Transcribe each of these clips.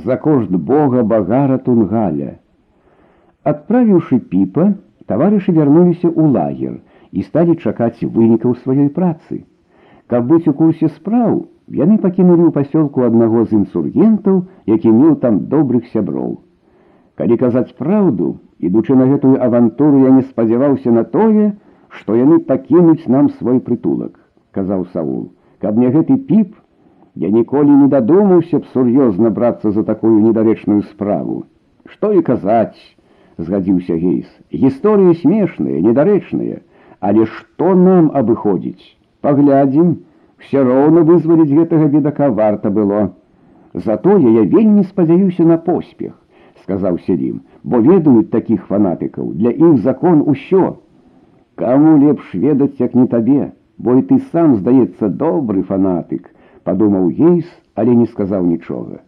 за кошт бога багара Тунгаля. Отправивши Пипа, товарищи вернулись у лагер и стали чакать вынікаў сваёй працы. Каб быць у курсе спраў, яны пакінулі ў пасёлку аднаго з інсургентаў, які меў там добрых сяброў. Калі казаць праўду, ідучы на гэтую авантуру я не спадзяваўся на тое, што яны пакінуць нам свой прытулак, казаў Саул. Каб мне гэты піп, я ніколі не дадумаўся б сур'ёзна брацца за такую недарэчную справу. Што і казаць, згадзіўся гейс. Гісторыі смешныя, недарэчныя, але што нам абыходзіць? Паглядзім, все роўна вызваліць гэтага бедака варта было. Затое я вельмі спадзяюся на поспех, сказаў Селім, бо ведаюць такіх фанатыкаў, для іх закон усё. Каму лепш ведаць, як не табе, бо і ты сам, здаецца, добры фанатык, падумаў гейс, але не сказаў нічога.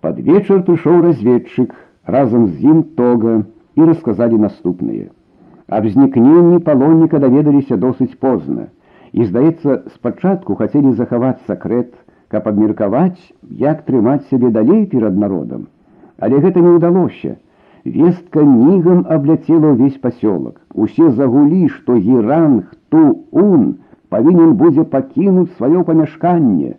Пад вечар прыйшоў разведчык разам з ім тога і расказалі наступнае. Аб знікненні палонніка даведаліся досыць позна. І, здаецца, спачатку хацелі захаваць сакрэт, каб абмеркаваць, як трымаць сябе далей перад народам. Але гэта не ўдалося. Вестка мигом облетела весь поселок. Усе загулі, што геранг ту ун павінен будзе пакінуць сваё памяшканне.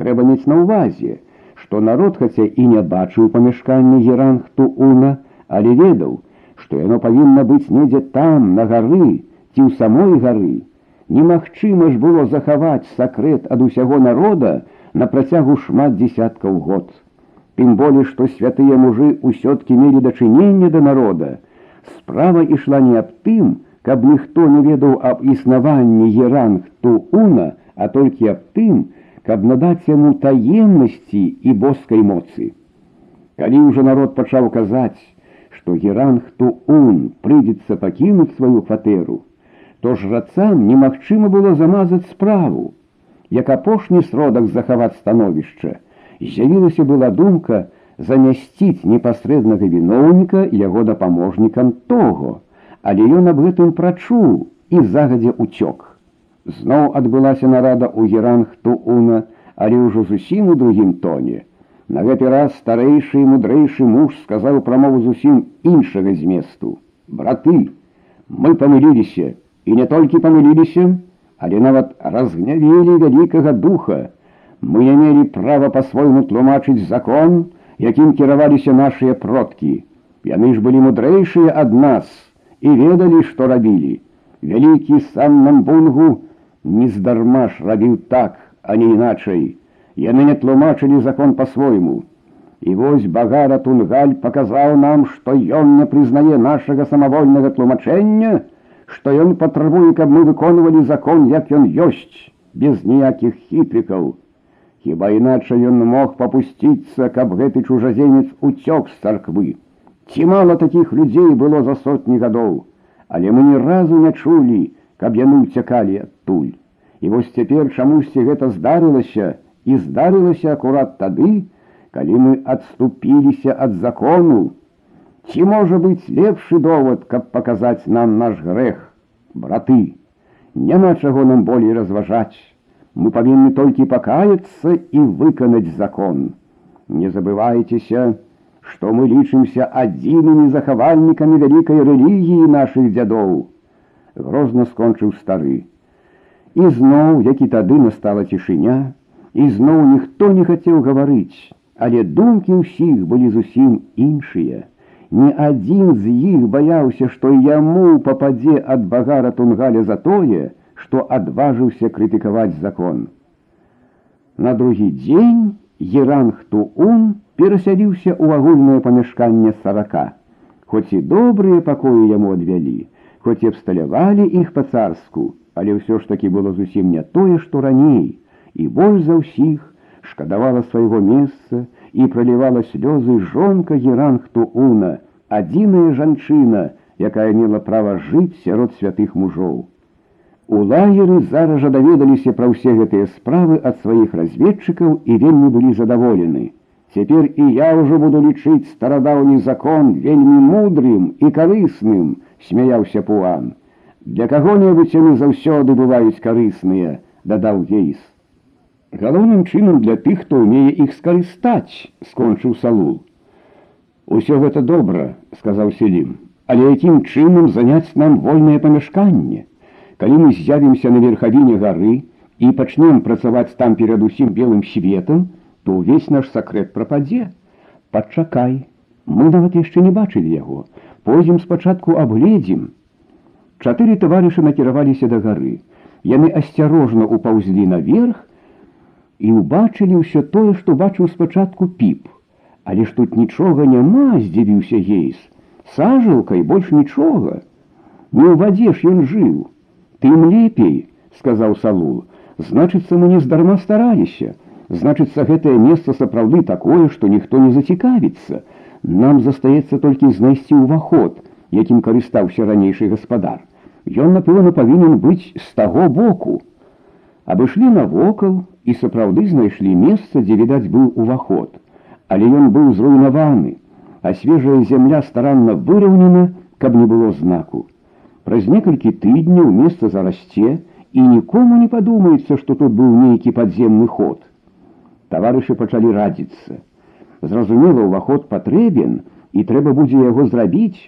Трэба мець на ўвазе, што народ хаця і не бачыў памяшканне геранг ту уна, але ведаў, што яно павінна быць недзе там, на гары ці ў самой гары. Немагчыма ж было захаваць сакрэт ад усяго народа на працягу шмат дзесяткаў год. Тым болей, што святыя мужы ўсё-ткі мелі дачыненне да народа. Справа ішла не аб тым, каб ніхто не ведаў аб існаванні еранг тууна, а толькі аб тым, каб надаць яму таемнасці і боскай моцы. Калі ўжо народ пачаў казаць, што геранг туун прыйдзецца пакінуць сваю кватэру, то жрацам немагчыма было замазаць справу, як апошні сродак захаваць становішча, з'явілася была думка замясціць непасрэднага віноўніка яго дапаможнікам того, але ён аб гэтым прачуў і загадзя уцёк. Зноў адбылася нарада ў геранг тууна, але ўжо зусім у другім тоне. На гэты раз старэйшы і мудрэйшы муж сказаў прамову зусім іншага зместу: браты, мы памыліліся і не толькі памыліліся, але нават разгнявілі вялікага духа, мы не мелі права па-свойму тлумачыць закон, якім кіраваліся нашыя продкі. Яны ж былі мудрэйшыя ад нас і ведалі, што рабілі. Вялікі сам намбунгу нездарма ж рабіў так, а не іначай. Яны не тлумачылі закон па-свойму. І вось багара Тунгаль паказаў нам, што ён не прызнае нашага самавольнага тлумачэння, што ён патрабуе, каб мы выконвалі закон, як ён ёсць, без ніякіх хітрыкаў. Хіба іначай ён мог папусціцца, каб гэты чужаземец уцёк з царквы. Ці мала такіх людзей было за сотні гадоў, але мы ні разу не чулі, каб яны ўцякалі адтуль. І вось цяпер чамусьці гэта здарылася і здарылася акурат тады, калі мы адступіліся ад закону. Ці можа быць лепшы довад, каб паказаць нам наш грэх, браты, няма чаго нам болей разважаць мы павінны толькі пакаяцца і выканаць закон. Не забывайцеся, што мы лічымся адзінымі захавальнікамі вялікай рэлігіі нашых дзядоў. Грозна скончыў стары. І зноў, як і тады настала цішыня, і зноў ніхто не хацеў гаварыць, але думкі ўсіх былі зусім іншыя. Ні адзін з іх баяўся, што яму пападзе ад багара тунгаля за тое, што адважыўся крытыкаваць закон. На другі дзень Еранхтуун перасяліўся ў агульнае памяшканне сарака. Хоць і добрыя пакоі яму адвялі, хоць і абсталявалі іх па-царску, але ўсё ж такі было зусім не тое, што раней, і больш за ўсіх шкадавала свайго месца і пралівала слёзы жонка Еранхтууна, адзіная жанчына, якая мела права жыць сярод святых мужоў. У лагеры зараз жа даведаліся пра ўсе гэтыя справы ад сваіх разведчыкаў і вельмі былі задаволены. Цяпер і я ўжо буду лічыць старадаўні закон вельмі мудрым і карысным, смяяўся пуан. Для каго-небудзь яны заўсёды бываюць карысныя, дадаў гейс. Галоўным чынам для тых, хто ўмее іх скарыстаць, скончыў салул. Усё гэта добра, сказаў селім, але якім чынам заняць нам вольнае памяшканне. Калі мы з'явімся на верхавіне гары і пачнем працаваць там перад усім белым светом, то ўвесь наш сакрэт прападзе. Пачакай, мы нават яшчэ не бачылі яго. Пойдзем спачатку абледзім. Чатыры таварышы накіраваліся да гары. Яны асцярожна упаўзлі наверх і ўбачылі ўсё тое, што бачыў спачатку піп. Але ж тут нічога няма, здзівіўся гейс. Сажалка і больш нічога. Не ў вадзе ж ён жыў. Тым лепей, сказаў Салул, значыцца, мы не здарма стараліся. Значыцца, гэтае месца сапраўды такое, што ніхто не зацікавіцца. Нам застаецца толькі знайсці ўваход, якім карыстаўся ранейшы гаспадар. Ён, напэўна, павінен быць з таго боку. Абышлі навокал і сапраўды знайшлі месца, дзе відаць быў уваход. Але ён быў зруйнаваны, а свежая зямля старанна выраўнена, каб не было знаку. Праз некалькі тыдняў месца зарасце, і нікому не падумаецца, што тут быў нейкі падземны ход. Таварышы пачалі радзіцца. Зразумела, уваход патрэбен, і трэба будзе яго зрабіць,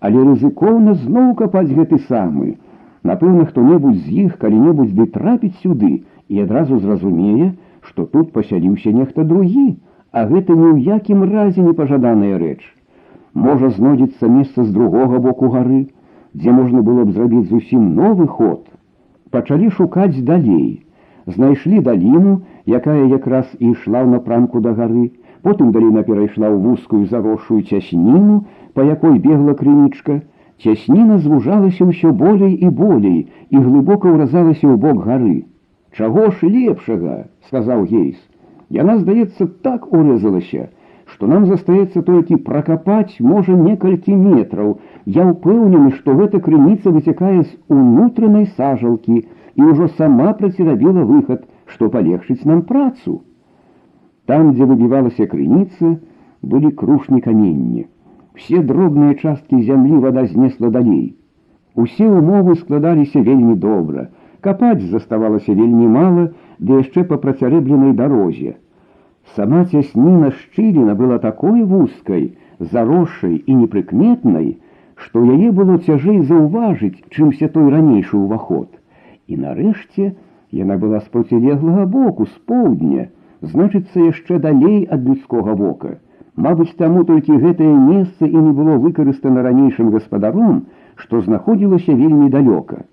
але рызыкоўна зноў капаць гэты самы. Напэўна, хто-небудзь з іх калі-небудзь ды трапіць сюды і адразу зразумее, што тут пасяліўся нехта другі, а гэта ні ў якім разе непажаданая рэч. Можа знойдзецца месца з другога боку гары, дзе можна было б зрабіць зусім новы ход. Пачалі шукаць далей. Знайшлі даліну, якая якраз і ішла ў напрамку да гары, потым даліна перайшла ў вузкую заросшую цясніну, па якой бегла крынічка, цясніна звужалася ўсё болей і болей і глыбока ўразалася ў бок гары. Чаго ж лепшага, сказаў гейс. Яна, здаецца, так урэзалася, што нам застаецца толькі пракапаць можа некалькі метраў. Я ўпэўнены, што гэта крыніца выцякае з унутранай сажалкі і ўжо сама працірабіла выхад, што палегчыць нам працу. Там, дзе выбівалася крыніца, былі крушні каменні. Все дробныя часткі зямлі вада знесла далей. Усе умовы складаліся вельмі добра. Капаць заставалася вельмі мала, ды яшчэ па працярэбленай дарозе. Сама цясніна шчыліна была такой вузкай, заросшай і непрыкметнай, што яе было цяжэй заўважыць, чымся той ранейшы ўваход. І нарэшце яна была з процілеглага боку з поўдня, значыцца яшчэ далей ад людскога вока. Мабыць, таму толькі гэтае месца і не было выкарыстана ранейшым гаспадаром, што знаходзілася вельмі далёка.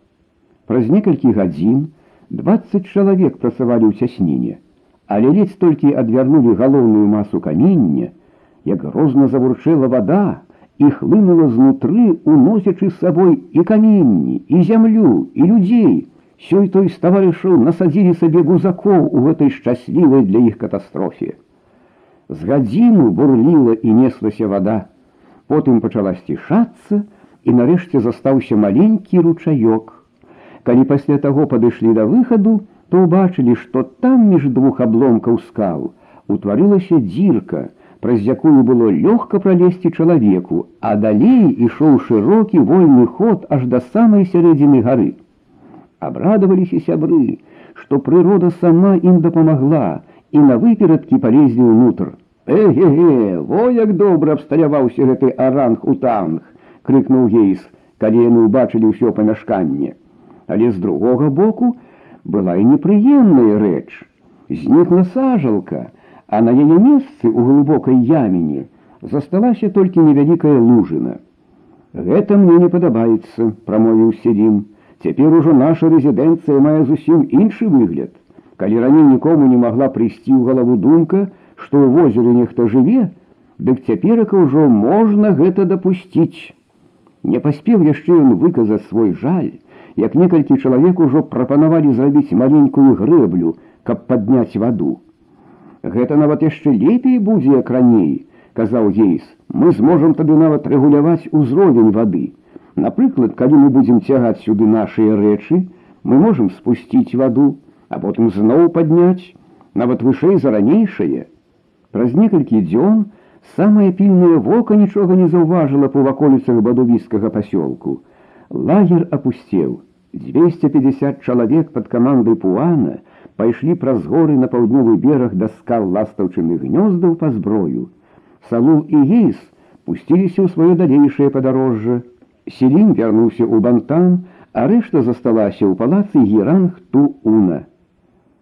Праз некалькі гадзін 20 чалавек працавалі ў цясніне, але ледзь толькі адвярнулі галоўную масу камення, як грозна завурчэла вада і хлынула знутры, уносячы з сабой і каменні, і зямлю, і людзей. Сёй той з таварышаў насадзілі сабе гузакоў у гэтай шчаслівай для іх катастрофе. З гадзіну бурліла і неслася вада. Потым пачала сцішацца, і нарэшце застаўся маленькі ручаёк, Калі пасля таго падышлі да выхаду, то ўбачылі, што там між двух абломкаў скал утварылася дзірка, праз якую было лёгка пралезці чалавеку, а далей ішоў шырокі вольны ход аж да самай сярэдзіны гары. Абрадаваліся сябры, што прырода сама ім дапамагла і на выперадкі палезлі ўнутр. Эге-ге, во як добра абсталяваўся гэты аранг у танг, крыкнуў гейс, калі яны ўбачылі ўсё памяшканне але з другога боку была і непрыемная рэч. Знікла сажалка, а на яе месцы ў глыбокай яміне засталася толькі невялікая лужына. Гэта мне не падабаецца, прамовіў седзім. Цяпер ужо наша рэзідэнцыя мае зусім іншы выгляд. Калі раней нікому не магла прыйсці ў галаву думка, што ў возеры нехта жыве, дык цяперака ўжо можна гэта дапусціць. Не паспеў яшчэ ён выказаць свой жаль, як некалькі чалавек ужо прапанавалі зрабіць маленькую грэблю, каб падняць ваду. Гэта нават яшчэ лепей будзе як раней, казаў гейс, мы зможам тады нават рэгуляваць узровень вады. Напрыклад, калі мы будзем цягаць сюды нашыя рэчы, мы можам спусціць ваду, а потым зноў падняць, нават вышэй за ранейшае. Праз некалькі дзён самае пільнае вока нічога не заўважыла па ваколіцах бадувіскага пасёлку. Лагер опустел. 250 чалавек пад камандай Пуана пайшлі праз горы на паўднёвы бераг да скал ластаўчыных гнёздаў па зброю. Салул і Гейс пусціліся ў сваё далейшае падарожжа. Селін вярнуўся ў бантан, а рэшта засталася ў палацы Геранг Ту-Уна.